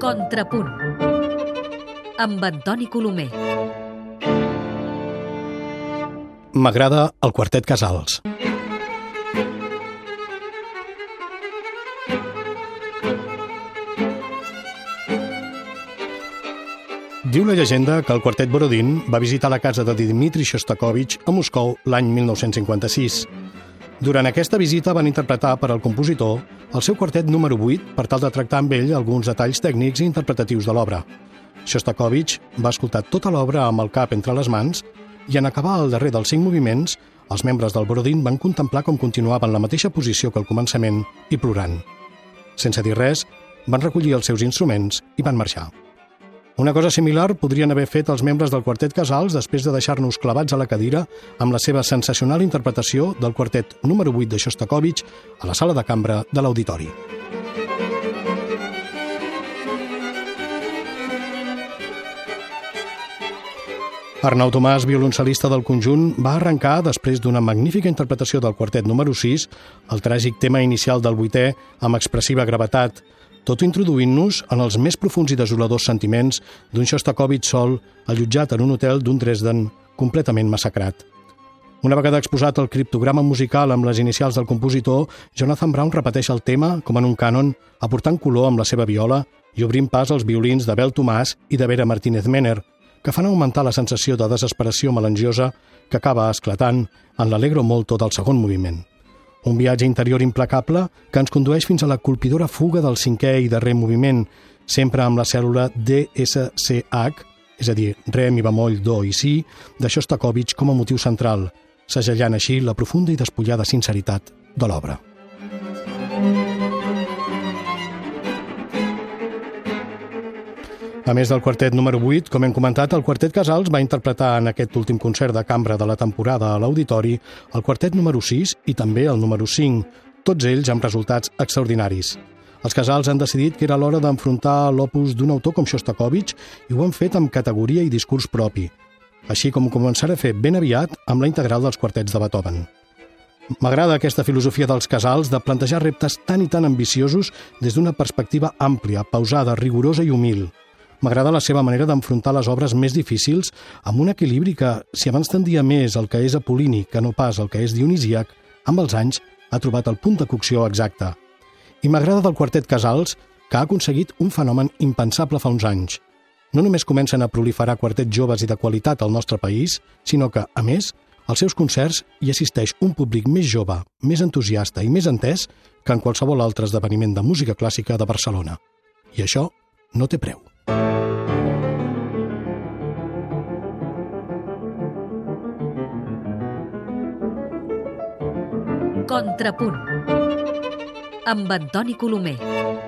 Contrapunt amb Antoni Colomer. M'agrada el quartet Casals. Diu la llegenda que el quartet Borodín va visitar la casa de Dmitri Shostakovich a Moscou l'any 1956. Durant aquesta visita van interpretar per al compositor el seu quartet número 8 per tal de tractar amb ell alguns detalls tècnics i interpretatius de l'obra. Shostakovich va escoltar tota l'obra amb el cap entre les mans i en acabar el darrer dels cinc moviments, els membres del Borodín van contemplar com continuaven la mateixa posició que al començament i plorant. Sense dir res, van recollir els seus instruments i van marxar. Una cosa similar podrien haver fet els membres del quartet Casals després de deixar-nos clavats a la cadira amb la seva sensacional interpretació del quartet número 8 de Shostakovich a la sala de cambra de l'Auditori. Arnau Tomàs, violoncel·lista del conjunt, va arrencar, després d'una magnífica interpretació del quartet número 6, el tràgic tema inicial del vuitè amb expressiva gravetat, tot introduint-nos en els més profuns i desoladors sentiments d'un Shostakovich sol allotjat en un hotel d'un Dresden completament massacrat. Una vegada exposat el criptograma musical amb les inicials del compositor, Jonathan Brown repeteix el tema, com en un cànon, aportant color amb la seva viola i obrint pas als violins de Bel Tomàs i de Vera Martínez Mener, que fan augmentar la sensació de desesperació melangiosa que acaba esclatant en l'Allegro Molto del segon moviment. Un viatge interior implacable que ens condueix fins a la colpidora fuga del cinquè i darrer moviment, sempre amb la cèl·lula DSCH, és a dir, re, mi bemoll, do i si, de Shostakovich com a motiu central, segellant així la profunda i despullada sinceritat de l'obra. A més del quartet número 8, com hem comentat, el quartet Casals va interpretar en aquest últim concert de cambra de la temporada a l'Auditori el quartet número 6 i també el número 5, tots ells amb resultats extraordinaris. Els Casals han decidit que era l'hora d'enfrontar l'opus d'un autor com Shostakovich i ho han fet amb categoria i discurs propi, així com ho començarà a fer ben aviat amb la integral dels quartets de Beethoven. M'agrada aquesta filosofia dels casals de plantejar reptes tan i tan ambiciosos des d'una perspectiva àmplia, pausada, rigorosa i humil. M'agrada la seva manera d'enfrontar les obres més difícils amb un equilibri que, si abans tendia més el que és apolínic que no pas el que és dionisíac, amb els anys ha trobat el punt de cocció exacte. I m'agrada del quartet Casals, que ha aconseguit un fenomen impensable fa uns anys. No només comencen a proliferar quartets joves i de qualitat al nostre país, sinó que, a més, als seus concerts hi assisteix un públic més jove, més entusiasta i més entès que en qualsevol altre esdeveniment de música clàssica de Barcelona. I això no té preu. Contrapunt amb Antoni Colomer.